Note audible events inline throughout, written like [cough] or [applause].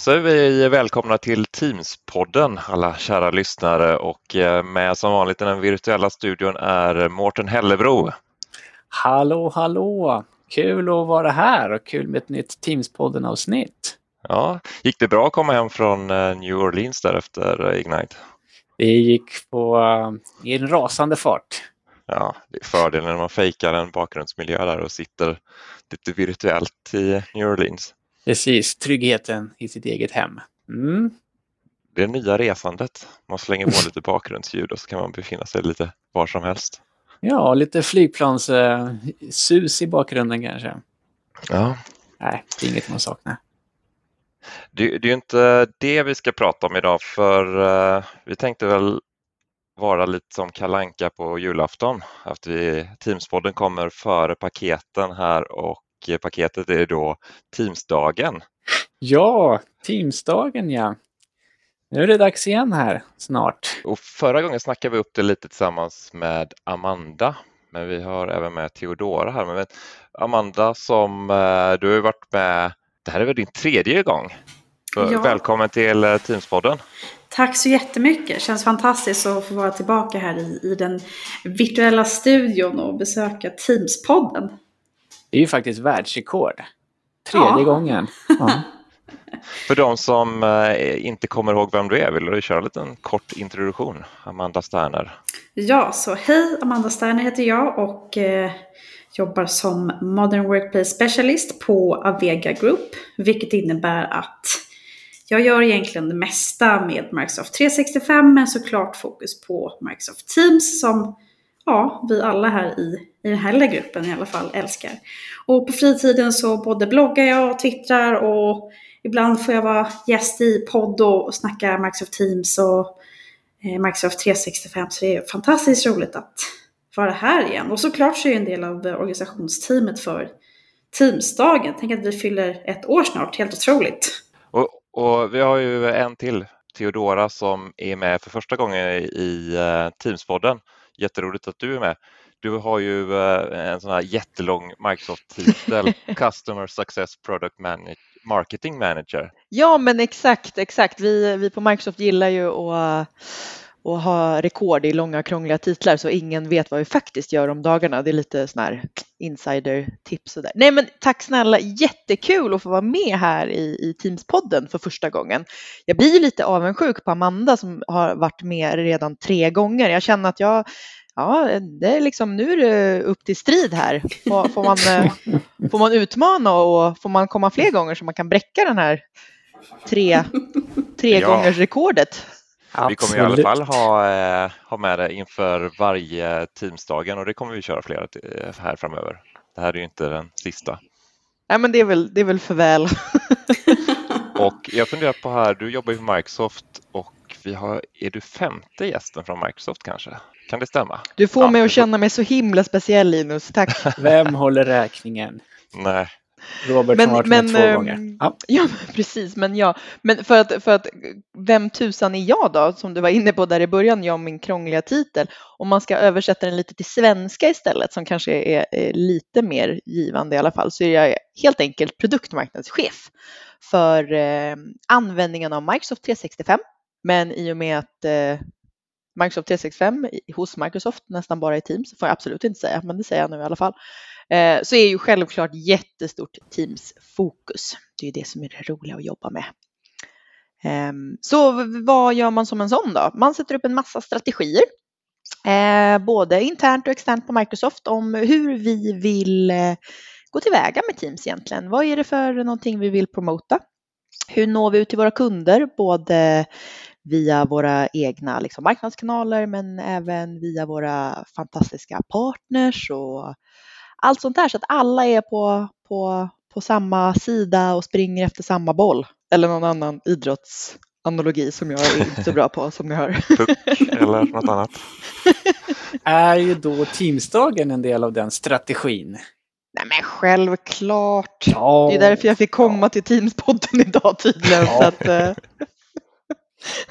så är vi välkomna till Teams-podden alla kära lyssnare och eh, med som vanligt i den virtuella studion är Mårten Hellebro. Hallå, hallå! Kul att vara här och kul med ett nytt Teams-podden-avsnitt. Ja, gick det bra att komma hem från eh, New Orleans där efter eh, Ignite? Det gick på, i en rasande fart. Ja, det är fördelen när man fejkar en bakgrundsmiljö där och sitter lite virtuellt i New Orleans. Precis, tryggheten i sitt eget hem. Mm. Det är nya resandet. Man slänger på lite bakgrundsljud och så kan man befinna sig lite var som helst. Ja, lite flygplanssus i bakgrunden kanske. Ja. Nej, det är inget man saknar. Det, det är inte det vi ska prata om idag för uh, vi tänkte väl vara lite som kalanka på julafton. Att vi, Teamspodden kommer före paketen här och paketet är då Teamsdagen. Ja, Teamsdagen ja. Nu är det dags igen här snart. Och förra gången snackade vi upp det lite tillsammans med Amanda, men vi har även med Theodora här. Men Amanda som eh, du har varit med, det här är väl din tredje gång? Ja. Välkommen till eh, Teamspodden. Tack så jättemycket. Det känns fantastiskt att få vara tillbaka här i, i den virtuella studion och besöka Teamspodden. Det är ju faktiskt världsrekord. Tredje ja. gången. Ja. [laughs] För de som eh, inte kommer ihåg vem du är, vill du köra en liten kort introduktion? Amanda Sterner. Ja, så hej, Amanda Sterner heter jag och eh, jobbar som Modern Workplace Specialist på Avega Group, vilket innebär att jag gör egentligen det mesta med Microsoft 365, men såklart fokus på Microsoft Teams som ja, vi alla här i, i den här lilla gruppen i alla fall älskar. Och på fritiden så både bloggar jag och twittrar och ibland får jag vara gäst i podd och snacka Microsoft Teams och eh, Microsoft 365. Så det är fantastiskt roligt att vara här igen. Och såklart så är jag en del av organisationsteamet för Teamsdagen. Tänk att vi fyller ett år snart, helt otroligt. Och, och vi har ju en till, Theodora, som är med för första gången i eh, Teamspodden. Jätteroligt att du är med. Du har ju uh, en sån här jättelång Microsoft-titel, [laughs] Customer Success Product Manager marketing manager. Ja, men exakt, exakt. Vi, vi på Microsoft gillar ju att och ha rekord i långa krångliga titlar så ingen vet vad vi faktiskt gör om dagarna. Det är lite sån här insider-tips och där. Nej men tack snälla, jättekul att få vara med här i, i Teams-podden för första gången. Jag blir lite avundsjuk på Amanda som har varit med redan tre gånger. Jag känner att jag ja, det är liksom, nu är det upp till strid här. Får, får, man, eh, får man utmana och får man komma fler gånger så man kan bräcka den här tre, tre ja. gångers rekordet? Vi kommer i alla fall ha, eh, ha med det inför varje Teamsdagen och det kommer vi köra flera här framöver. Det här är ju inte den sista. Nej, men det är väl, det är väl för väl. [laughs] [laughs] och jag funderar på här, du jobbar ju för Microsoft och vi har, är du femte gästen från Microsoft kanske? Kan det stämma? Du får ja, mig att känna mig så himla speciell Linus, tack. [laughs] Vem håller räkningen? Nej. Robert men, har varit med två ehm, gånger. Ja. ja, precis, men ja. Men för att, för att, vem tusan är jag då, som du var inne på där i början, jag och min krångliga titel. Om man ska översätta den lite till svenska istället, som kanske är, är lite mer givande i alla fall, så är jag helt enkelt produktmarknadschef för eh, användningen av Microsoft 365. Men i och med att eh, Microsoft 365 hos Microsoft nästan bara i Teams, får jag absolut inte säga, men det säger jag nu i alla fall, eh, så är ju självklart jättestort Teams-fokus. Det är ju det som är det roliga att jobba med. Ehm, så vad gör man som en sån då? Man sätter upp en massa strategier, eh, både internt och externt på Microsoft om hur vi vill eh, gå tillväga med Teams egentligen. Vad är det för någonting vi vill promota? Hur når vi ut till våra kunder, både via våra egna liksom, marknadskanaler men även via våra fantastiska partners och allt sånt där så att alla är på, på, på samma sida och springer efter samma boll. Eller någon annan idrottsanalogi som jag är inte så bra på som ni hör. Puck eller något annat. [laughs] är ju då Teamsdagen en del av den strategin? Nej men självklart. Ja. Det är därför jag fick komma till Teamspodden idag tydligen. Ja. Så att, eh.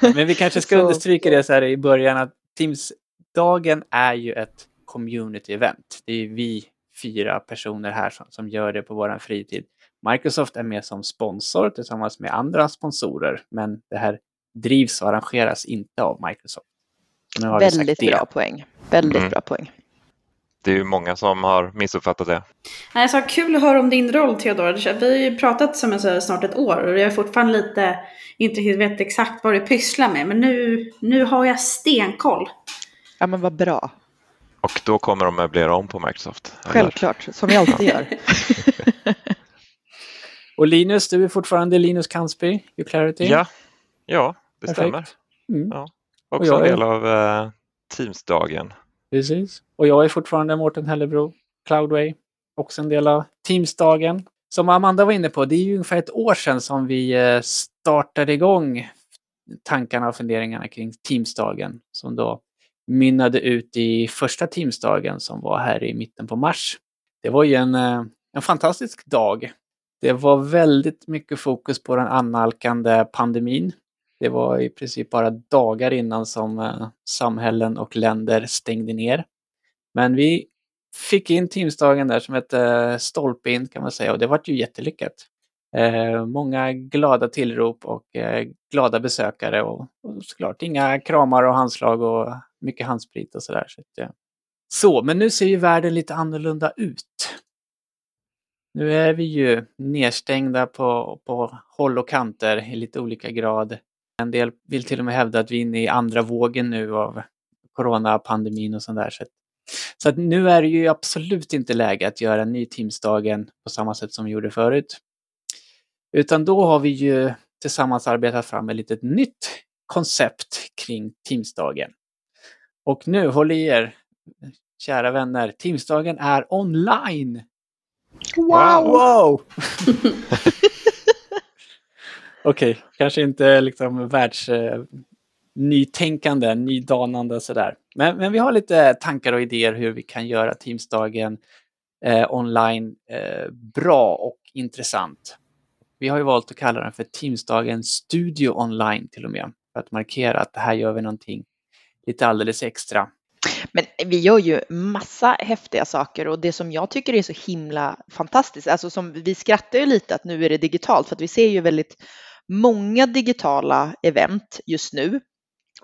Men vi kanske ska understryka det så här i början att Teams-dagen är ju ett community-event. Det är vi fyra personer här som, som gör det på vår fritid. Microsoft är med som sponsor tillsammans med andra sponsorer, men det här drivs och arrangeras inte av Microsoft. Väldigt bra poäng. Väldigt mm. bra poäng. Det är ju många som har missuppfattat det. Alltså, kul att höra om din roll Theodor. Vi har ju pratat som jag sa snart ett år och jag är fortfarande lite inte vet exakt vad du pysslar med. Men nu, nu har jag stenkoll. Ja men vad bra. Och då kommer de möblera om på Microsoft? Självklart, eller? som vi alltid gör. [laughs] och Linus, du är fortfarande Linus Kansby, Clarity? Ja, ja det Perfekt. stämmer. Mm. Ja. Också en del är... av uh, Teamsdagen. Precis. Och jag är fortfarande Mårten Hellebro, Cloudway, också en del av Teamsdagen. Som Amanda var inne på, det är ju ungefär ett år sedan som vi eh, startade igång tankarna och funderingarna kring Teamsdagen som då mynnade ut i första Teamsdagen som var här i mitten på mars. Det var ju en, eh, en fantastisk dag. Det var väldigt mycket fokus på den annalkande pandemin det var i princip bara dagar innan som eh, samhällen och länder stängde ner. Men vi fick in Teamsdagen där som ett eh, stolpe in kan man säga och det var ju jättelyckat. Eh, många glada tillrop och eh, glada besökare och, och såklart inga kramar och handslag och mycket handsprit och sådär. Så, att, eh. så, men nu ser ju världen lite annorlunda ut. Nu är vi ju nedstängda på, på håll och kanter i lite olika grad. En del vill till och med hävda att vi är inne i andra vågen nu av coronapandemin och sånt där. Så, så att nu är det ju absolut inte läge att göra en ny Teamsdagen på samma sätt som vi gjorde förut. Utan då har vi ju tillsammans arbetat fram ett litet nytt koncept kring Teamsdagen. Och nu, håll i er, kära vänner, Teamsdagen är online! Wow! wow. [laughs] [laughs] Okej, okay. kanske inte liksom världs eh, nytänkande, nydanande sådär. Men, men vi har lite tankar och idéer hur vi kan göra Teamsdagen eh, online eh, bra och intressant. Vi har ju valt att kalla den för Teamsdagen Studio Online till och med. För att markera att det här gör vi någonting lite alldeles extra. Men vi gör ju massa häftiga saker och det som jag tycker är så himla fantastiskt, alltså som vi skrattar ju lite att nu är det digitalt för att vi ser ju väldigt många digitala event just nu.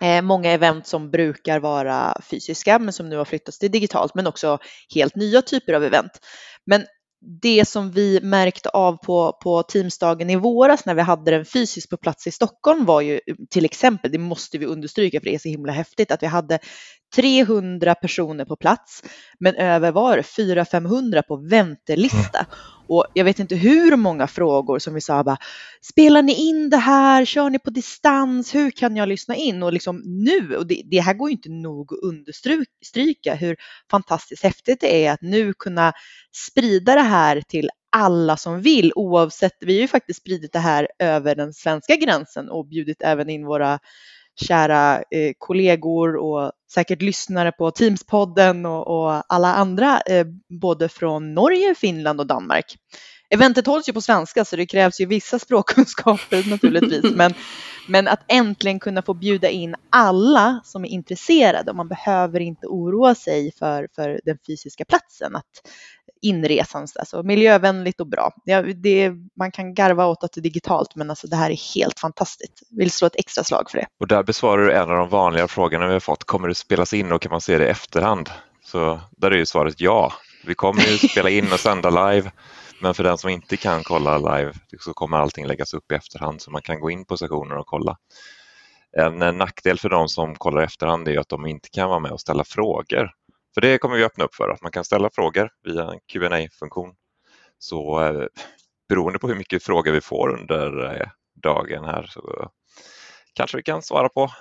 Eh, många event som brukar vara fysiska men som nu har flyttats till digitalt men också helt nya typer av event. Men det som vi märkte av på, på Teamsdagen i våras när vi hade den fysiskt på plats i Stockholm var ju till exempel, det måste vi understryka för det är så himla häftigt, att vi hade 300 personer på plats men över var 400-500 på väntelista. Mm. Och jag vet inte hur många frågor som vi sa bara, spelar ni in det här, kör ni på distans, hur kan jag lyssna in? Och liksom nu, och det, det här går ju inte nog att understryka hur fantastiskt häftigt det är att nu kunna sprida det här till alla som vill oavsett, vi har ju faktiskt spridit det här över den svenska gränsen och bjudit även in våra kära eh, kollegor och säkert lyssnare på Teamspodden och, och alla andra, eh, både från Norge, Finland och Danmark. Eventet hålls ju på svenska så det krävs ju vissa [laughs] språkkunskaper naturligtvis. men, men att äntligen kunna få bjuda in alla som är intresserade och man behöver inte oroa sig för, för den fysiska platsen. Att inresan, alltså miljövänligt och bra. Ja, det, man kan garva åt att det är digitalt men alltså det här är helt fantastiskt. Vill slå ett extra slag för det. Och där besvarar du en av de vanliga frågorna vi har fått. Kommer det spelas in och kan man se det i efterhand? Så där är ju svaret ja. Vi kommer ju spela in och sända live men för den som inte kan kolla live så kommer allting läggas upp i efterhand så man kan gå in på sessioner och kolla. En nackdel för de som kollar i efterhand är att de inte kan vara med och ställa frågor. För det kommer vi öppna upp för, att man kan ställa frågor via en qa funktion Så eh, beroende på hur mycket frågor vi får under eh, dagen här så kanske vi kan svara på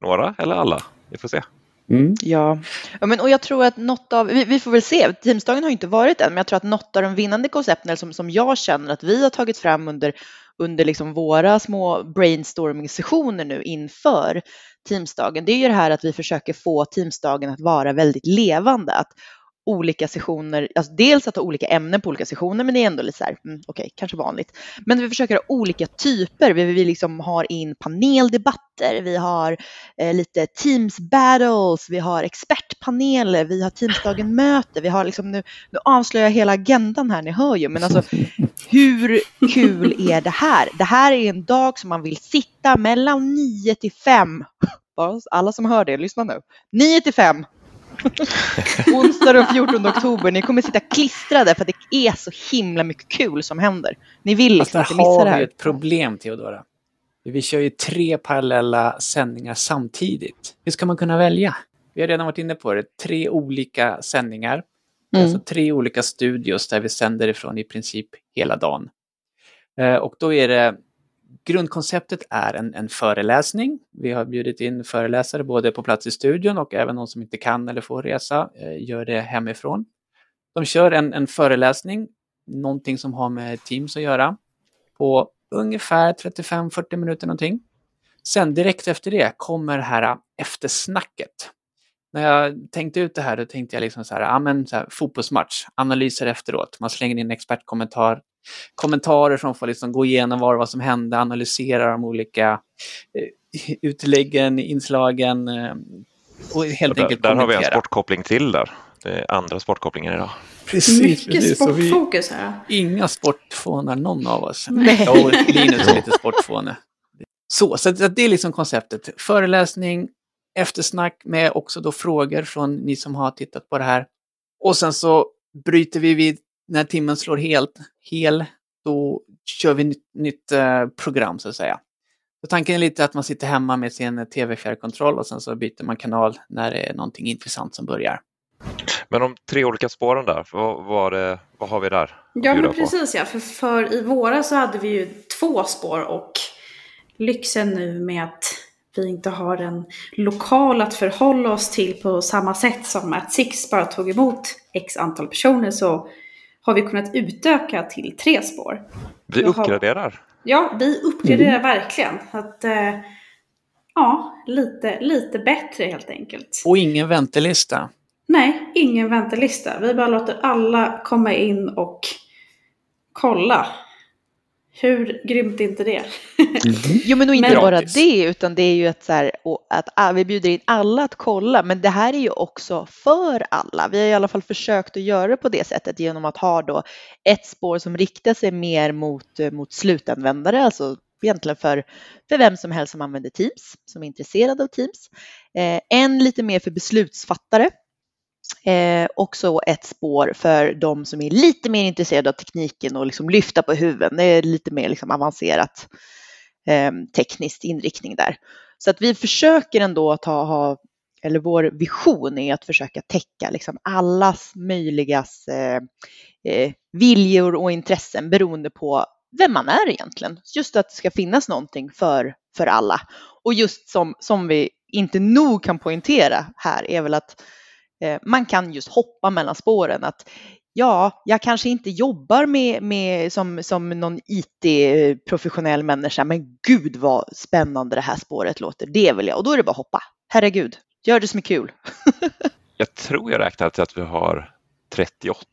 några eller alla. Vi får se. Mm. Ja. ja men, och jag tror att något av, vi, vi, får väl se, Teamsdagen har inte varit än, men jag tror att något av de vinnande koncepten som, som jag känner att vi har tagit fram under, under liksom våra små brainstorming-sessioner nu inför Teamsdagen, det är ju det här att vi försöker få Teamsdagen att vara väldigt levande. Att olika sessioner, alltså dels att ha olika ämnen på olika sessioner, men det är ändå lite så här, mm, okej, okay, kanske vanligt. Men vi försöker ha olika typer, vi, vi liksom har in paneldebatter, vi har eh, lite teams battles, vi har expertpaneler, vi har teamsdagen möte, vi har liksom nu, nu avslöjar jag hela agendan här, ni hör ju, men alltså hur kul är det här? Det här är en dag som man vill sitta mellan 9 till 5. Alla som hör det, lyssna nu. 9 till 5 Onsdag den 14 oktober. Ni kommer sitta klistrade för att det är så himla mycket kul som händer. Ni vill liksom inte missa det här. har vi ett problem, Theodora. Vi kör ju tre parallella sändningar samtidigt. Hur ska man kunna välja? Vi har redan varit inne på det. Tre olika sändningar. Mm. Alltså tre olika studios där vi sänder ifrån i princip hela dagen. Eh, och då är det Grundkonceptet är en, en, föreläsning. Vi har bjudit in föreläsare både på plats i studion och även någon som inte kan eller får resa eh, gör det hemifrån. De kör en, en föreläsning, någonting som har med Teams att göra, på ungefär 35-40 minuter någonting. Sen direkt efter det kommer det här eftersnacket. När jag tänkte ut det här, då tänkte jag liksom så här, ja men så här, fotbollsmatch, analyser efteråt. Man slänger in expertkommentar, kommentarer som får liksom gå igenom vad, vad som hände, analysera de olika eh, utläggen, inslagen eh, och helt där, enkelt Där har vi en sportkoppling till där. Det är andra sportkopplingar idag. Precis, Mycket precis. sportfokus här. Inga sportfånar någon av oss. Nej. Och Linus är lite sportfåne. Så, så det är liksom konceptet. Föreläsning, eftersnack med också då frågor från ni som har tittat på det här. Och sen så bryter vi vid när timmen slår helt, hel, då kör vi nytt, nytt eh, program så att säga. Så tanken är lite att man sitter hemma med sin tv-fjärrkontroll och sen så byter man kanal när det är någonting intressant som börjar. Men de tre olika spåren där, vad, vad, det, vad har vi där? Ja men precis på? ja, för, för i våras så hade vi ju två spår och lyxen nu med att vi inte har en lokal att förhålla oss till på samma sätt som att Six bara tog emot x antal personer så har vi kunnat utöka till tre spår. Vi uppgraderar. Ja, vi uppgraderar mm. verkligen. Att, eh, ja, lite, lite bättre helt enkelt. Och ingen väntelista. Nej, ingen väntelista. Vi bara låter alla komma in och kolla. Hur grymt är inte det? Mm. jo men och inte men, bara det utan det är ju att, så här, att ah, vi bjuder in alla att kolla men det här är ju också för alla. Vi har i alla fall försökt att göra det på det sättet genom att ha då ett spår som riktar sig mer mot, eh, mot slutanvändare, alltså egentligen för, för vem som helst som använder Teams, som är intresserad av Teams. Eh, en lite mer för beslutsfattare Eh, också ett spår för de som är lite mer intresserade av tekniken och liksom lyfta på huven. Det är lite mer liksom avancerat eh, tekniskt inriktning där. Så att vi försöker ändå att ha, ha eller vår vision är att försöka täcka liksom allas möjligas eh, eh, viljor och intressen beroende på vem man är egentligen. Just att det ska finnas någonting för, för alla. Och just som, som vi inte nog kan poängtera här är väl att Eh, man kan just hoppa mellan spåren. Att ja, jag kanske inte jobbar med, med som, som någon IT-professionell eh, människa, men gud vad spännande det här spåret låter. Det vill jag. Och då är det bara att hoppa. Herregud, gör det som är kul. [laughs] jag tror jag räknar till att vi har 38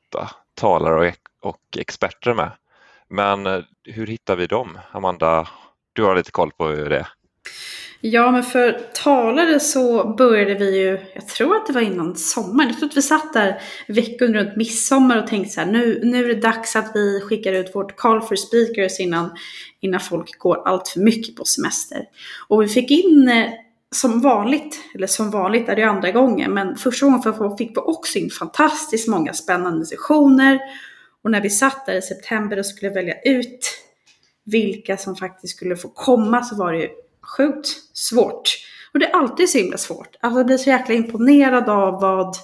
talare och, och experter med. Men eh, hur hittar vi dem? Amanda, du har lite koll på hur det är. Ja, men för talare så började vi ju, jag tror att det var innan sommaren. Jag tror att vi satt där veckan runt midsommar och tänkte så här, nu, nu är det dags att vi skickar ut vårt call for speakers innan, innan folk går allt för mycket på semester. Och vi fick in eh, som vanligt, eller som vanligt är det ju andra gången, men första gången för fick vi också in fantastiskt många spännande sessioner. Och när vi satt där i september och skulle välja ut vilka som faktiskt skulle få komma så var det ju sjukt svårt. Och det är alltid så himla svårt. Alltså jag blir så jäkla imponerad av vad,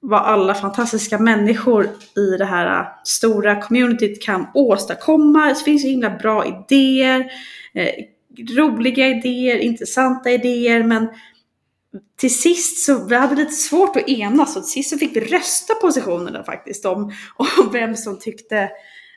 vad alla fantastiska människor i det här äh, stora communityt kan åstadkomma. Det finns så himla bra idéer, eh, roliga idéer, intressanta idéer, men till sist så vi hade lite svårt att enas och till sist så fick vi rösta positionerna faktiskt om, om vem som tyckte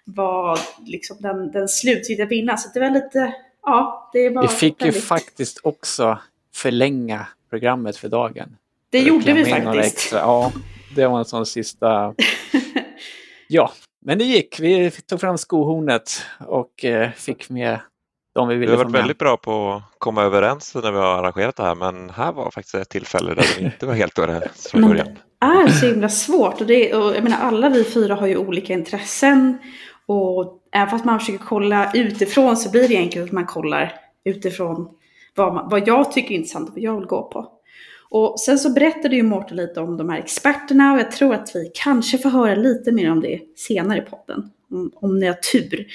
var liksom den, den slutgiltiga vinnaren. Så det var lite, ja, det var Vi fick väldigt... ju faktiskt också förlänga programmet för dagen. Det gjorde vi faktiskt. Ja, det var en sån sista... [laughs] Ja, men det gick. Vi tog fram skohornet och eh, fick med de vi ville Vi har varit väldigt bra på att komma överens när vi har arrangerat det här men här var faktiskt ett tillfälle där vi inte var helt överens från Men början. det är så himla svårt. Och det, och jag menar, alla vi fyra har ju olika intressen. Och även fast man försöker kolla utifrån så blir det egentligen att man kollar utifrån vad, man, vad jag tycker är intressant och vad jag vill gå på. Och sen så berättade ju Mårten lite om de här experterna och jag tror att vi kanske får höra lite mer om det senare i podden. Om, om ni har tur.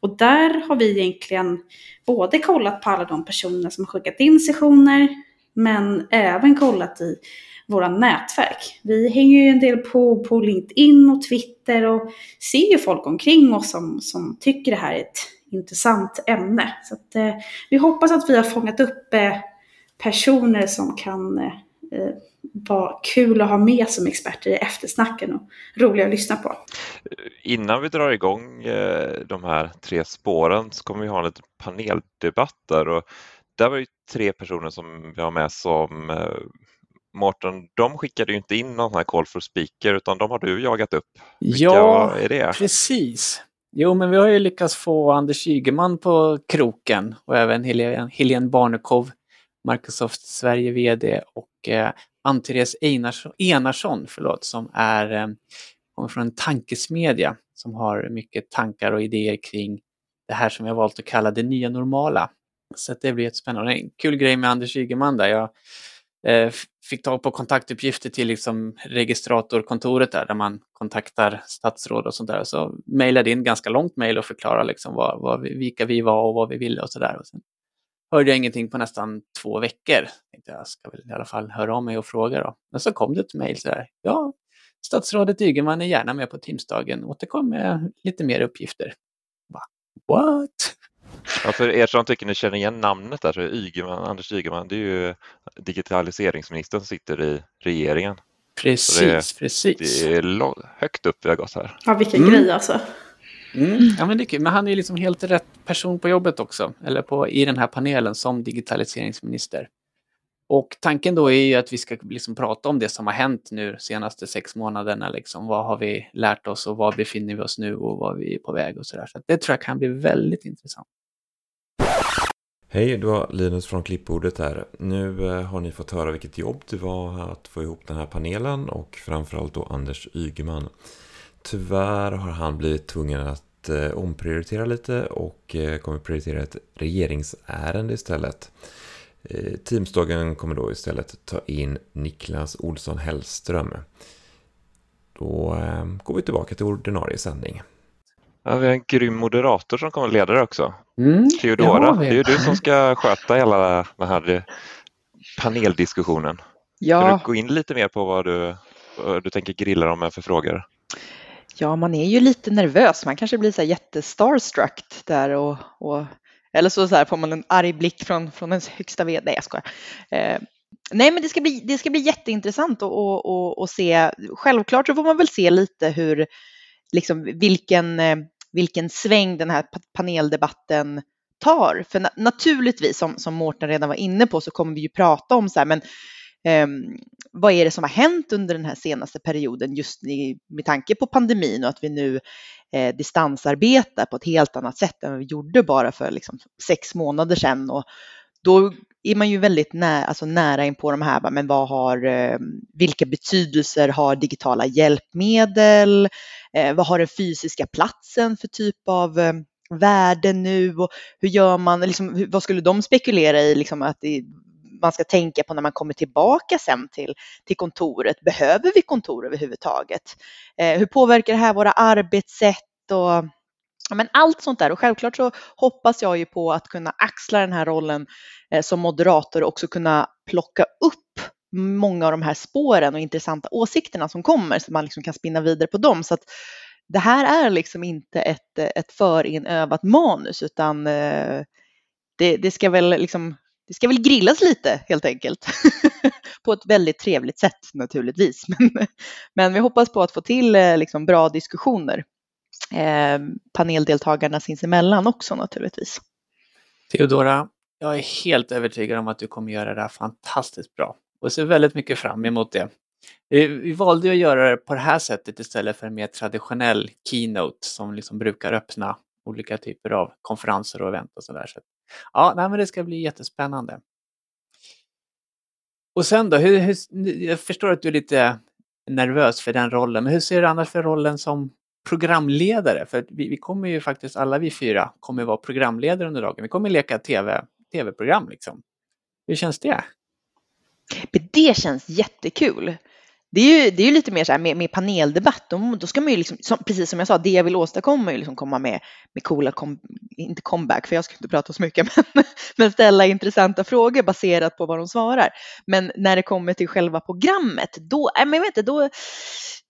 Och där har vi egentligen både kollat på alla de personerna som har skickat in sessioner men även kollat i våra nätverk. Vi hänger ju en del på, på LinkedIn och Twitter och ser ju folk omkring oss som, som tycker det här är ett intressant ämne. Så att, eh, vi hoppas att vi har fångat upp eh, personer som kan eh, eh, vara kul att ha med som experter i eftersnacken och roliga att lyssna på. Innan vi drar igång eh, de här tre spåren så kommer vi ha en liten paneldebatt där och där var ju tre personer som vi har med som eh, Mårten, de skickade ju inte in någon här call for speaker utan de har du jagat upp. Vilka Ja, är det? precis. Jo, men vi har ju lyckats få Anders Ygeman på kroken och även Helene, Helene Barnekow, Microsoft Sverige VD och eh, Ann-Therese Einarsson, Enarsson förlåt, som är, eh, kommer från en tankesmedja som har mycket tankar och idéer kring det här som jag valt att kalla det nya normala. Så det blir ett spännande. En kul grej med Anders Ygeman där. Jag Eh, fick tag på kontaktuppgifter till liksom registratorkontoret där, där man kontaktar statsråd och sånt där. Så mejlade in ganska långt mejl och förklarade liksom vad, vad vi, vilka vi var och vad vi ville och sådär. Och sen hörde jag ingenting på nästan två veckor. Tänkte jag ska väl i alla fall höra av mig och fråga då. Men så kom det ett mejl sådär. Ja, statsrådet Ygeman är gärna med på Teamsdagen. Återkom med lite mer uppgifter. What? Ja, [laughs] för er som tycker ni känner igen namnet där så är Ygeman, Anders Ygeman, det är ju digitaliseringsministern som sitter i regeringen. Precis, precis. Det är högt upp vi har gått här. Ja, vilken Mm. grej alltså. Mm. Ja, men det är kul. Men han är ju liksom helt rätt person på jobbet också, eller på, i den här panelen som digitaliseringsminister. Och tanken då är ju att vi ska liksom prata om det som har hänt nu senaste sex månaderna. Liksom. Vad har vi lärt oss och var befinner vi oss nu och var vi är på väg och sådär. Så att det tror jag kan bli väldigt intressant. Hej, det var Linus från Klippbordet här. Nu eh, har ni fått höra vilket jobb det var att få ihop den här panelen och framförallt då Anders Ygeman. Tyvärr har han blivit tvungen att eh, omprioritera lite och eh, kommer prioritera ett regeringsärende istället. Teamsdagen kommer då istället ta in Niklas Olsson Hellström. Då går vi tillbaka till ordinarie sändning. Ja, vi har en grym moderator som kommer leda det också. Mm. Theodora, Ja, det är ju du som ska sköta hela den här paneldiskussionen. Kan Ja, du gå in lite mer på vad du, vad du tänker grilla dem med för frågor? ja, man är ju lite nervös. Man kanske blir så här jättestarstruck där och, och eller så, så här får man en arg blick från, från ens högsta vd. Nej, jag skojar. Eh, nej, men det ska bli, det ska bli jätteintressant att och, och, och se. Självklart så får man väl se lite hur, liksom vilken, eh, vilken sväng den här paneldebatten tar. För na naturligtvis, som, som Mårten redan var inne på, så kommer vi ju prata om så här, men um, vad är det som har hänt under den här senaste perioden just i, med tanke på pandemin och att vi nu eh, distansarbetar på ett helt annat sätt än vad vi gjorde bara för liksom, sex månader sedan. Och då är man ju väldigt nä, alltså nära in på de här, men vad har, eh, vilka betydelser har digitala hjälpmedel? Eh, vad har den fysiska platsen för typ av eh, värde nu och hur gör man, liksom, vad skulle de spekulera i, liksom att det, man ska tänka på när man kommer tillbaka sen till, till kontoret. Behöver vi kontor överhuvudtaget? Hur påverkar det här våra arbetssätt och men allt sånt där. Och självklart så hoppas jag ju på att kunna axla den här rollen eh, som moderator och också kunna plocka upp många av de här spåren och intressanta åsikterna som kommer så man liksom kan spinna vidare på dem. Så att det här är liksom inte ett, eh, ett förinövat manus utan eh, det, det ska väl liksom det ska väl grillas lite helt enkelt. [laughs] på ett väldigt trevligt sätt naturligtvis. [laughs] Men, men vi hoppas på att få till liksom, bra diskussioner. Eh, paneldeltagarna sinsemellan också naturligtvis. Teodora, jag är helt övertygad om att du kommer göra det här fantastiskt bra och ser väldigt mycket fram emot det. Vi valde att göra det på det här sättet istället för en mer traditionell keynote som liksom brukar öppna olika typer av konferenser och event och sådär. Så, ja, nej, men det ska bli jättespännande. Och sen då, hur, hur, jag förstår att du är lite nervös för den rollen, men hur ser du annars för rollen som programledare? För vi, vi kommer ju faktiskt, alla vi fyra kommer vara programledare under dagen. Vi kommer leka TV, tv-program liksom. Hur känns det? Det känns jättekul. Det är ju, det är ju lite mer så här med, med paneldebatt, då, då ska man ju liksom, som, precis som jag sa, det jag vill åstadkomma är ju liksom komma med, med coola, kom, inte comeback, för jag ska inte prata så mycket, [laughs] men, men ställa intressanta frågor baserat på vad de svarar. Men när det kommer till själva programmet, då, äh, men jag vet inte, då,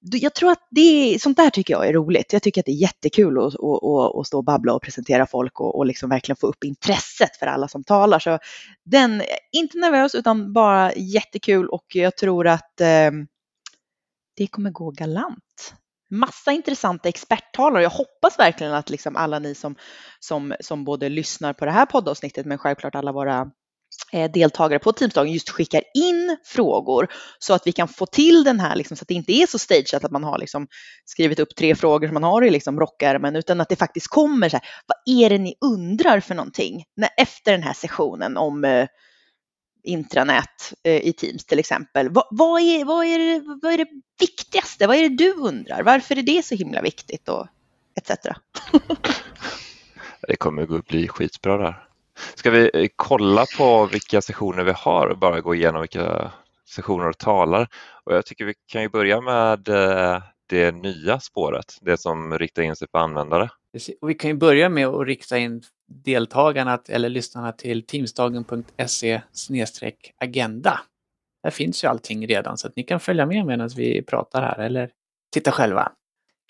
då, jag tror att det, sånt där tycker jag är roligt. Jag tycker att det är jättekul att, att, att, att stå och babbla och presentera folk och, och liksom verkligen få upp intresset för alla som talar. Så den, inte nervös utan bara jättekul och jag tror att eh, det kommer gå galant. Massa intressanta experttalare. Jag hoppas verkligen att liksom alla ni som, som, som både lyssnar på det här poddavsnittet men självklart alla våra eh, deltagare på Teamsdagen just skickar in frågor så att vi kan få till den här, liksom, så att det inte är så stageat att man har liksom skrivit upp tre frågor som man har i liksom rockärmen, utan att det faktiskt kommer så här, vad är det ni undrar för någonting när, efter den här sessionen om eh, intranät eh, i Teams till exempel. Vad, vad, är, vad, är det, vad är det viktigaste? Vad är det du undrar? Varför är det så himla viktigt? Och etc. [laughs] det kommer att bli skitbra där. Ska vi eh, kolla på vilka sessioner vi har och bara gå igenom vilka sessioner och talar? Och jag tycker vi kan ju börja med eh, det nya spåret, det som riktar in sig på användare. Och vi kan ju börja med att rikta in deltagarna eller lyssnarna till teamsdagen.se agenda. Där finns ju allting redan så att ni kan följa med medan vi pratar här eller titta själva.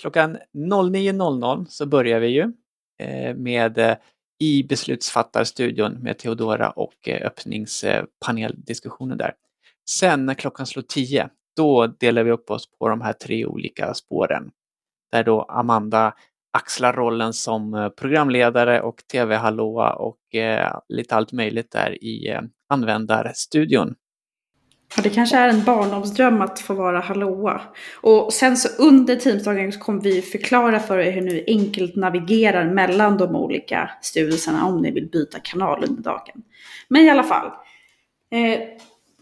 Klockan 09.00 så börjar vi ju eh, med eh, i beslutsfattarstudion med Theodora och eh, öppningspaneldiskussionen där. Sen när klockan slår 10, då delar vi upp oss på de här tre olika spåren. Där då Amanda axlar rollen som eh, programledare och tv-hallåa och eh, lite allt möjligt där i eh, användarstudion. Ja, det kanske är en barndomsdröm att få vara hallåa. Och sen så under Teamsdagen så kommer vi förklara för er hur ni enkelt navigerar mellan de olika styrelserna om ni vill byta kanal under dagen. Men i alla fall. Eh,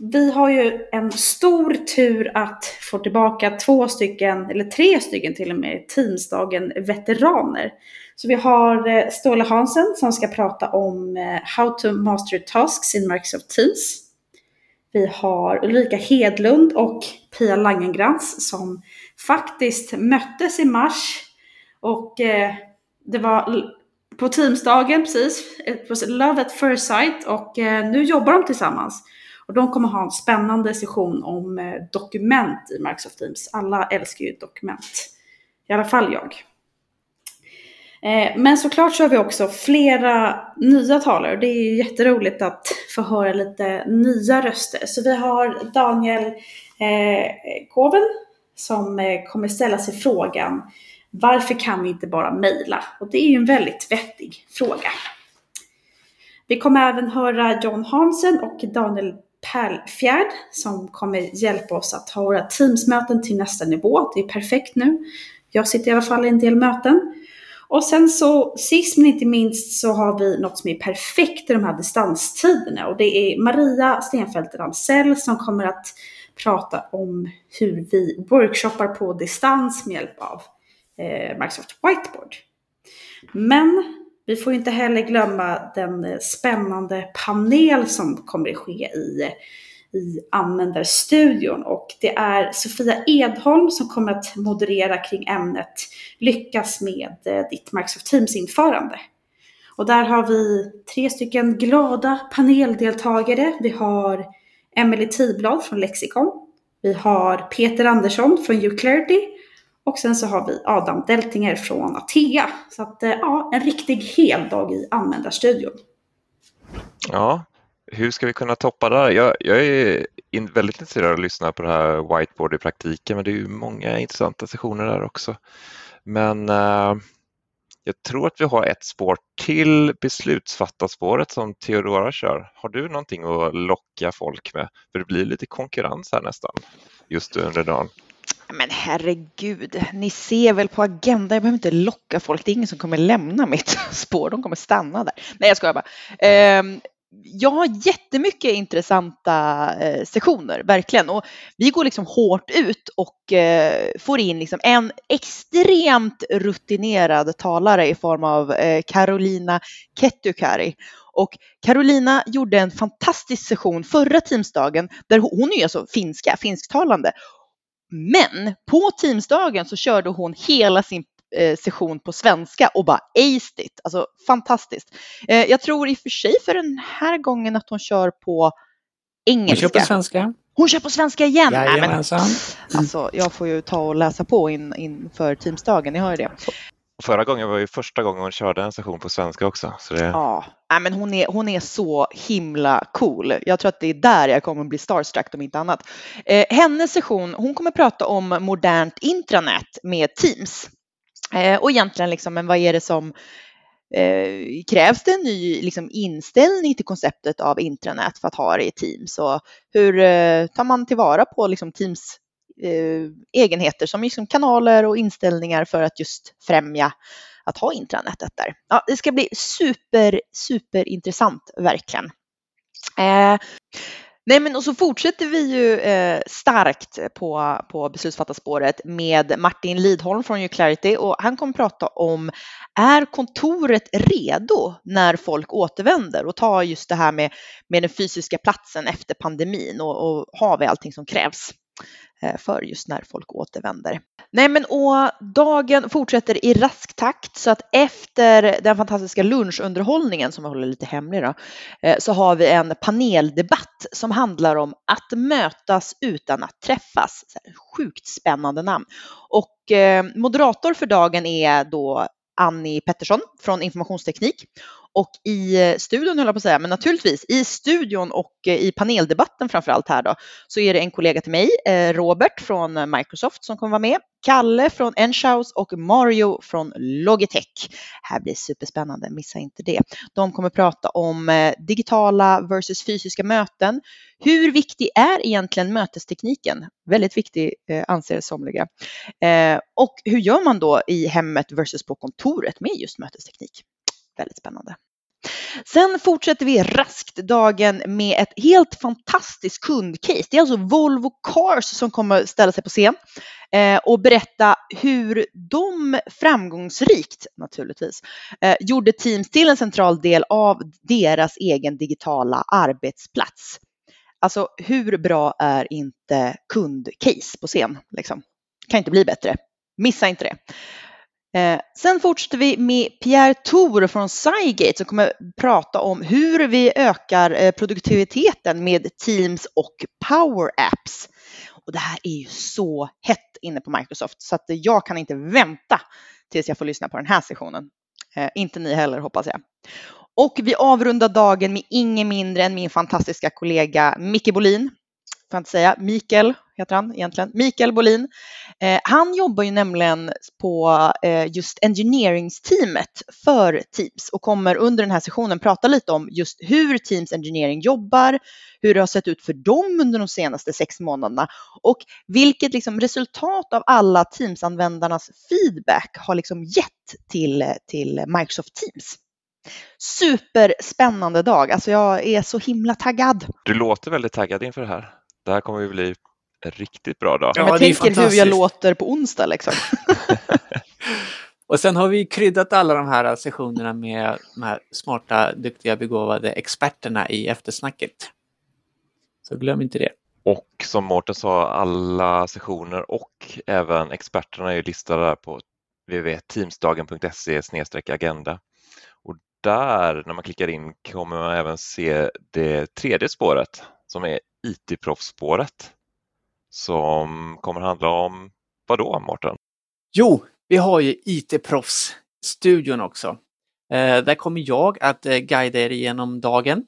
vi har ju en stor tur att få tillbaka två stycken, eller tre stycken till och med, Teamsdagen-veteraner. Så vi har eh, Ståle Hansen som ska prata om eh, How to master tasks in Microsoft Teams. Vi har Ulrika Hedlund och Pia Langengrans som faktiskt möttes i mars. Och eh, det var på Teamsdagen precis, Love at first sight och nu jobbar de tillsammans. Och de kommer ha en spännande session om eh, dokument i Microsoft Teams. Alla älskar ju dokument. I alla fall jag. Eh, men såklart så har vi också flera nya talare och det är jätteroligt att få höra lite nya röster. Så vi har Daniel eh, Koven som kommer ställa sig frågan varför kan vi inte bara mejla? Och det är ju en väldigt vettig fråga. Vi kommer även höra John Hansen och Daniel Pärlfjärd som kommer hjälpa oss att ta våra Teams-möten till nästa nivå. Det är perfekt nu. Jag sitter i alla fall i en del möten. Och sen så sist men inte minst så har vi något som är perfekt i de här distanstiderna och det är Maria Stenfeldt Ramsell som kommer att prata om hur vi workshoppar på distans med hjälp av eh, Microsoft Whiteboard. Men vi får inte heller glömma den eh, spännande panel som kommer att ske i, i användarstudion. Och det är Sofia Edholm som kommer att moderera kring ämnet Lyckas med eh, ditt Microsoft Teams-införande. Och där har vi tre stycken glada paneldeltagare. Vi har Emelie Tiblad från Lexicon. Vi har Peter Andersson från YouClarity och sen så har vi Adam Deltinger från Atea. Så att eh, ja, en riktig heldag i användarstudion. Ja, hur ska vi kunna toppa det här? Jag, jag är in, väldigt intresserad av att lyssna på det här whiteboard i praktiken, men det är ju många intressanta sessioner där också. Men eh, jag tror att vi har ett spår till beslutsfattarspåret som Theodora kör. Har du någonting att locka folk med? För det blir lite konkurrens här nästan. just under dagen? Men herregud, ni ser väl på agendan, jag behöver inte locka folk, det är ingen som kommer lämna mitt [laughs] spår, de kommer stanna där. Nej jag skojar bara. Ehm, jag har jättemycket intressanta eh, sessioner, verkligen. Och vi går liksom hårt ut och eh, får in liksom en extremt rutinerad talare i form av eh, Carolina Kettukari. Och Carolina gjorde en fantastisk session förra Teamsdagen där hon, hon är alltså finska, finsktalande. Men på Teamsdagen så körde hon hela sin eh, session på svenska och bara aced it. Alltså fantastiskt. Eh, jag tror i och för sig för den här gången att hon kör på engelska. Hon kör på svenska. Hon kör på svenska igen! Jajamensan. alltså, jag får ju ta och läsa på in, inför Teamsdagen, ni hör ju det. Förra gången var ju första gången hon körde en session på svenska också. Så det... Ja, Nej, men hon, är, hon är så himla cool. Jag tror att det är där jag kommer bli starstruck om inte annat. Eh, hennes session, hon kommer prata om modernt intranät med Teams. Eh, och egentligen liksom, men vad är det som eh, krävs det en ny liksom, inställning till konceptet av intranät för att ha det i Teams och hur eh, tar man tillvara på liksom, Teams Eh, egenheter som liksom, kanaler och inställningar för att just främja att ha intranätet där. Ja, det ska bli super, super intressant verkligen. Eh, Nej, men och så fortsätter vi ju eh, starkt på, på beslutsfattarspåret med Martin Lidholm från Uclarity och han kommer prata om är kontoret redo när folk återvänder och ta just det här med, med den fysiska platsen efter pandemin och, och har vi allting som krävs Eh, för just när folk återvänder. Nej men och dagen fortsätter i rask takt så att efter den fantastiska lunchunderhållningen som jag håller lite hemlig då, eh, så har vi en paneldebatt som handlar om att mötas utan att träffas. Så här, Sjukt spännande namn. Och eh, moderator för dagen är då Annie Pettersson från informationsteknik. Och i eh, studion höll jag på att säga, men naturligtvis i studion och eh, i paneldebatten framför allt här då, så är det en kollega till mig, eh, Robert från Microsoft som kommer vara med, Kalle från Enshouse och Mario från Logitech. Här blir superspännande, missa inte det. De kommer prata om digitala versus fysiska möten. Hur viktig är egentligen mötestekniken? Väldigt viktig anser somliga. Och hur gör man då i hemmet versus på kontoret med just mötesteknik? Väldigt spännande. Sen fortsätter vi raskt dagen med ett helt fantastiskt kundcase. Det är alltså Volvo Cars som kommer ställa sig på scen eh, och berätta hur de framgångsrikt, naturligtvis, eh, gjorde Teams till en central del av deras egen digitala arbetsplats. Alltså hur bra är inte kundcase på scen? Liksom? Kan inte bli bättre. Missa inte det. Eh, sen fortsätter vi med Pierre Tor från Cygate som kommer prata om hur vi ökar eh, produktiviteten med Teams och Power Apps. Och det här är ju så hett inne på Microsoft så att jag kan inte vänta tills jag får lyssna på den här sessionen. Eh, inte ni heller hoppas jag. Och vi avrundar dagen med ingen mindre än min fantastiska kollega Micke Bolin får jag inte säga, Mikael heter han egentligen, Mikael Bolin. Eh, han jobbar ju nämligen på eh, just engineeringsteamet för Teams och kommer under den här sessionen prata lite om just hur Teams Engineering jobbar, hur det har sett ut för dem under de senaste sex månaderna och vilket liksom resultat av alla Teams-användarnas feedback har liksom gett till, till Microsoft Teams. Superspännande dag, alltså jag är så himla taggad. Du låter väldigt taggad inför det här. Det här kommer ju bli riktigt bra dag. Ja, men tänk er hur jag låter på onsdag liksom. [laughs] Och sen har vi kryddat alla de här sessionerna med de här smarta, duktiga, begåvade experterna i eftersnacket. Så glöm inte det. Och som Mårten sa, alla sessioner och även experterna är listade på www.teamsdagen.se agenda. Och där, när man klickar in, kommer man även se det tredje spåret som är IT-proffsspåret som kommer handla om vad då, Mårten? Jo, vi har ju IT-proffsstudion också. Eh, där kommer jag att eh, guida er igenom dagen.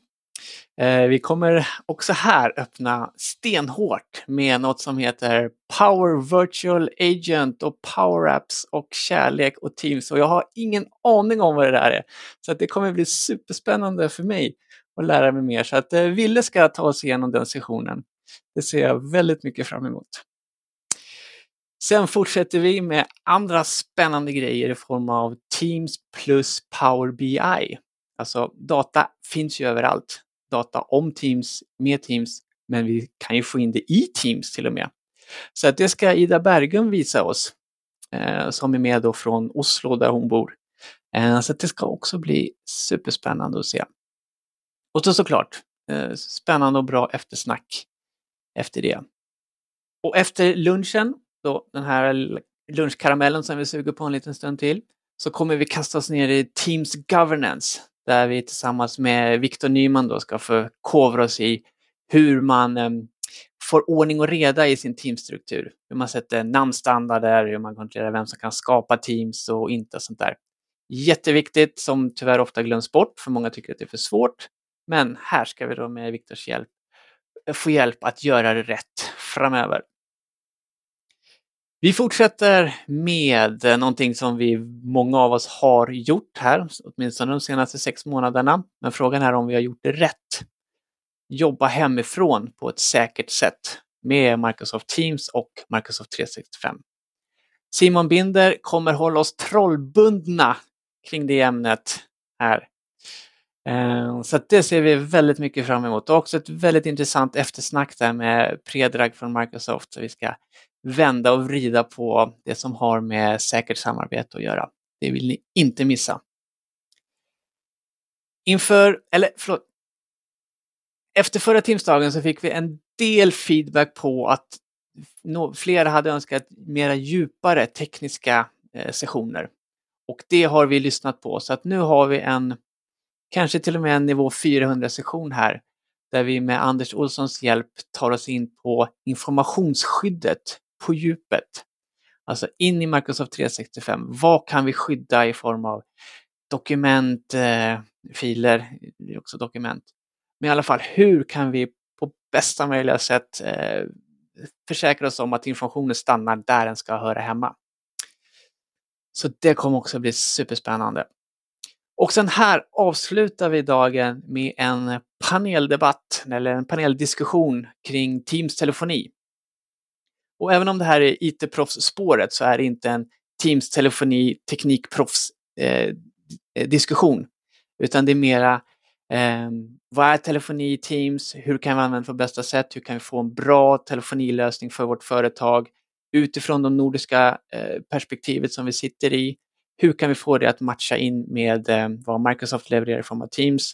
Eh, vi kommer också här öppna stenhårt med något som heter Power Virtual Agent och Power Apps och kärlek och Teams och jag har ingen aning om vad det där är. Så att det kommer bli superspännande för mig att lära mig mer. Så att eh, Ville ska ta oss igenom den sessionen. Det ser jag väldigt mycket fram emot. Sen fortsätter vi med andra spännande grejer i form av Teams plus Power BI. Alltså data finns ju överallt. Data om Teams, med Teams, men vi kan ju få in det i Teams till och med. Så att det ska Ida Bergum visa oss, eh, som är med då från Oslo där hon bor. Eh, så det ska också bli superspännande att se. Och så såklart, eh, spännande och bra eftersnack efter det. Och efter lunchen, då den här lunchkaramellen som vi suger på en liten stund till, så kommer vi kasta oss ner i Teams Governance där vi tillsammans med Viktor Nyman då ska förkovra oss i hur man um, får ordning och reda i sin teamstruktur. Hur man sätter namnstandarder, hur man kontrollerar vem som kan skapa teams och inte och sånt där. Jätteviktigt som tyvärr ofta glöms bort för många tycker att det är för svårt. Men här ska vi då med Viktors hjälp Eh, få hjälp att göra det rätt framöver. Vi fortsätter med eh, någonting som vi, många av oss har gjort här, åtminstone de senaste sex månaderna. Men frågan är om vi har gjort det rätt. Jobba hemifrån på ett säkert sätt med Microsoft Teams och Microsoft 365. Simon Binder kommer hålla oss trollbundna kring det ämnet här. Ehm, så det ser vi väldigt mycket fram emot. Och också ett väldigt intressant eftersnack där med Predrag från Microsoft. Så vi ska vända och vrida på det som har med säkert samarbete att göra. Det vill ni inte missa. Inför, eller förlåt. Efter förra Teamsdagen så fick vi en del feedback på att flera hade önskat mera djupare tekniska eh, sessioner. Och det har vi lyssnat på så att nu har vi en, kanske till och med en nivå 400 session här där vi med Anders Olssons hjälp tar oss in på informationsskyddet på djupet. Alltså in i Microsoft 365. Vad kan vi skydda i form av dokument, eh, filer, också dokument. Men i alla fall, hur kan vi på bästa möjliga sätt eh, försäkra oss om att informationen stannar där den ska höra hemma? Så det kommer också bli superspännande. Och sen här avslutar vi dagen med en paneldebatt eller en paneldiskussion kring Teams telefoni. Och även om det här är IT-proffsspåret så är det inte en Teams telefoni teknikproffs eh, eh diskussion. Utan det är mera eh, vad är telefoni i Teams? Hur kan vi använda det på bästa sätt? Hur kan vi få en bra telefonilösning för vårt företag utifrån det nordiska eh, perspektivet som vi sitter i? Hur kan vi få det att matcha in med eh, vad Microsoft levererar i form av Teams?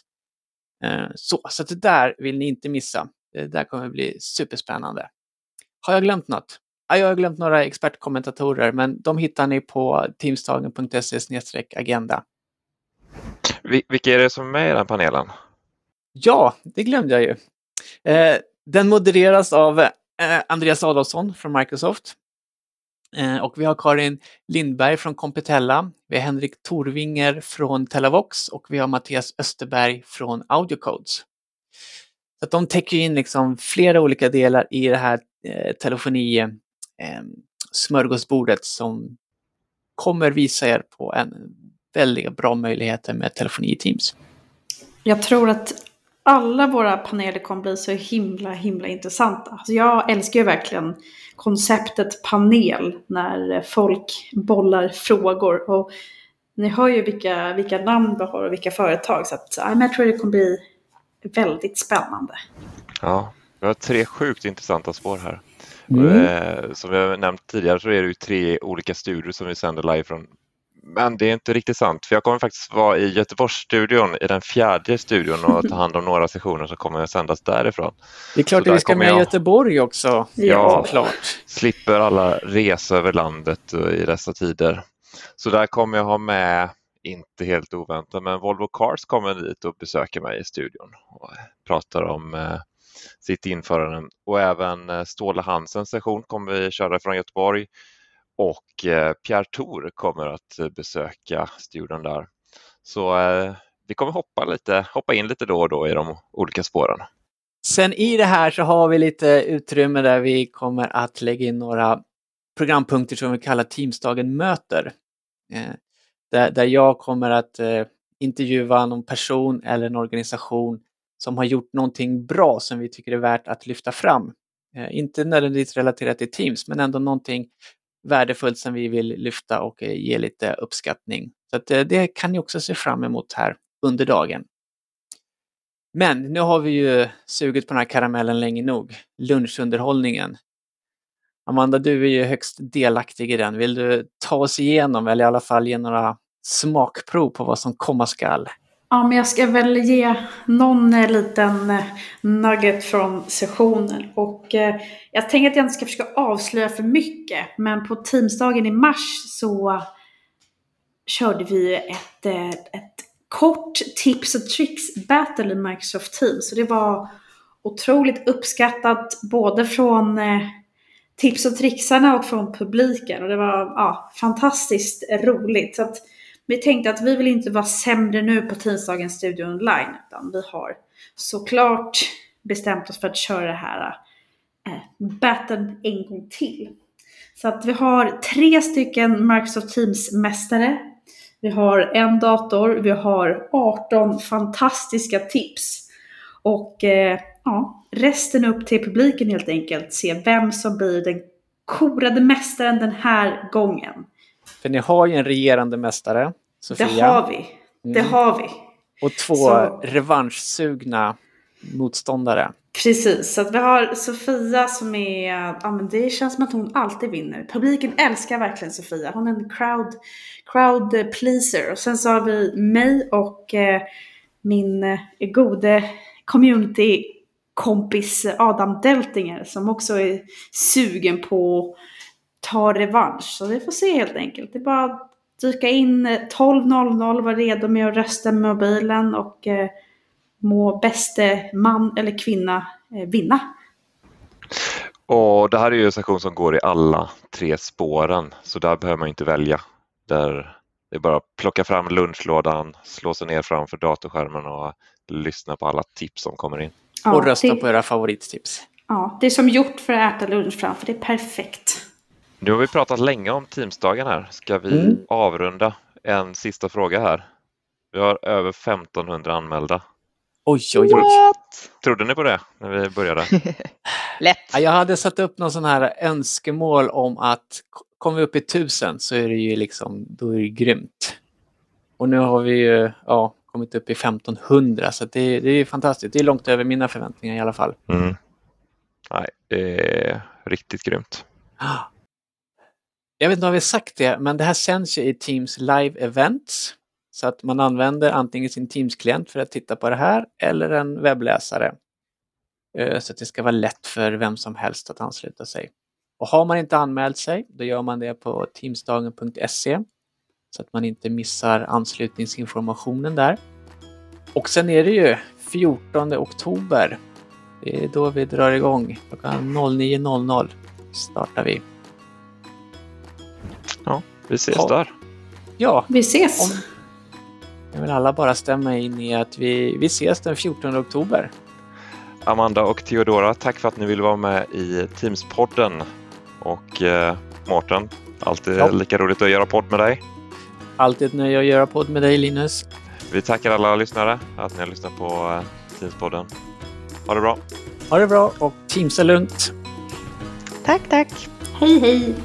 Eh, så, så det där vill ni inte missa. Det där kommer att bli superspännande. Har jag glömt något? Ja, jag har glömt några expertkommentatorer, men de hittar ni på teamstagen.se agenda. Vilka är det som är med i den panelen? Ja, det glömde jag ju. Eh, den modereras av eh, Andreas Adolfsson från Microsoft. Eh, och vi har Karin Lindberg från Competella. Vi har Henrik Torvinger från Telavox och vi har Mattias Österberg från Audiocodes. Så att de täcker in liksom flera olika delar i det här eh, telefoni eh, smörgåsbordet som kommer visa er på en väldigt bra möjligheter med telefoni i Teams. Jag tror att alla våra paneler kommer bli så himla, himla intressanta. Alltså jag älskar ju verkligen konceptet panel när folk bollar frågor. Och ni hör ju vilka, vilka namn vi har och vilka företag. Så att, ja, jag tror det kommer bli väldigt spännande. Ja, vi har tre sjukt intressanta spår här. Mm. Eh, som jag nämnt tidigare så är det ju tre olika studior som vi sänder live från. Men det är inte riktigt sant för jag kommer faktiskt vara i Göteborgsstudion i den fjärde studion och ta hand om några sessioner som kommer att sändas därifrån. Det är klart att vi ska med i Göteborg också. Ja, klart. Slipper alla resor över landet i dessa tider. Så där kommer jag ha med, inte helt oväntat, men Volvo Cars kommer dit och besöker mig i studion och pratar om eh, sitt införande. Och även eh, Ståle Hansens session kommer vi köra från Göteborg och eh, Pierre Thor kommer att eh, besöka studion där. Så eh, vi kommer hoppa, lite, hoppa in lite då och då i de olika spåren. Sen i det här så har vi lite utrymme där vi kommer att lägga in några programpunkter som vi kallar Teamsdagen möter. Där, där jag kommer att intervjua någon person eller en organisation som har gjort någonting bra som vi tycker är värt att lyfta fram. Eh, inte nödvändigtvis relaterat till Teams, men ändå någonting värdefullt som vi vill lyfta och eh, ge lite uppskattning. Så att, eh, det kan ni också se fram emot här under dagen. Men nu har vi ju sugit på den här karamellen länge nog. Lunchunderhållningen. Amanda, du är ju högst delaktig i den. Vill du ta oss igenom eller i alla fall ge några smakprov på vad som komma skall? Ja, men jag ska väl ge någon eh, liten eh, nugget från sessionen. Och eh, jag tänker att jag inte ska försöka avslöja för mycket. Men på Teamsdagen i mars så körde vi ett, ett kort tips och tricks battle i Microsoft Teams. Så det var otroligt uppskattat både från tips och trixarna och från publiken. Och det var ja, fantastiskt roligt. Så att vi tänkte att vi vill inte vara sämre nu på tisdagens Studio Online. Utan vi har såklart bestämt oss för att köra det här eh, en gång till. Så att vi har tre stycken Microsoft Teams-mästare. Vi har en dator, vi har 18 fantastiska tips. Och eh, ja, resten upp till publiken helt enkelt. Se vem som blir den korade mästaren den här gången. För ni har ju en regerande mästare, Sofia. Det har vi. Det Mm. har vi. Och två Så- revanschsugna motståndare. Precis, så att vi har Sofia som är, ja men det känns som att hon alltid vinner. Publiken älskar verkligen Sofia. Hon är en crowd, crowd pleaser. Och sen så har vi mig och eh, min eh, gode community-kompis Adam Deltinger som också är sugen på att ta revansch. Så vi får se helt enkelt. Det är bara att dyka in eh, 12.00, vara redo med att rösta med mobilen och eh, må bäste man eller kvinna eh, vinna. Och det här är ju en session som går i alla tre spåren så där behöver man inte välja. Där det är bara att plocka fram lunchlådan, slå sig ner framför datorskärmen och lyssna på alla tips som kommer in. Ja, och rösta det, på era favorittips. Ja, det är som gjort för att äta lunch framför. Det är perfekt. Nu har vi pratat länge om Teamsdagen här. Ska vi Mm. avrunda? En sista fråga här. Vi har över 1500 anmälda. Oj, oj, oj. What? Trodde ni på det när vi började? [laughs] Lätt. Ja, Jag hade satt upp någon sån här önskemål om att kommer vi upp i tusen så är det ju liksom, då är det grymt. Och nu har vi ju ja, kommit upp i 1500 så det, det är fantastiskt. Det är långt över mina förväntningar i alla fall. Mm. Nej, det är riktigt grymt. [gasps] Jag vet inte om vi har sagt det, men det här sänds ju i Teams live events. Så att man använder antingen sin Teams-klient för att titta på det här eller en webbläsare. Eh, så att det ska vara lätt för vem som helst att ansluta sig. Och har man inte anmält sig, då gör man det på teamsdagen.se så att man inte missar anslutningsinformationen där. Och sen är det ju 14 oktober. Det är då vi drar igång. Klockan 09.00 startar vi. Vi ses Ja. där. Ja, Vi ses! Om- jag vill alla bara stämma in i att vi, vi ses den 14 oktober. Amanda och Theodora, tack för att ni ville vara med i Teams-podden. Och eh, Mårten, alltid Ja. lika roligt att göra podd med dig. Alltid ett nöje att göra podd med dig Linus. Vi tackar alla lyssnare att ni har lyssnat på eh, Teams-podden. Ha det bra! Ha det bra och teamsa lugnt. Tack, tack. Hej hej!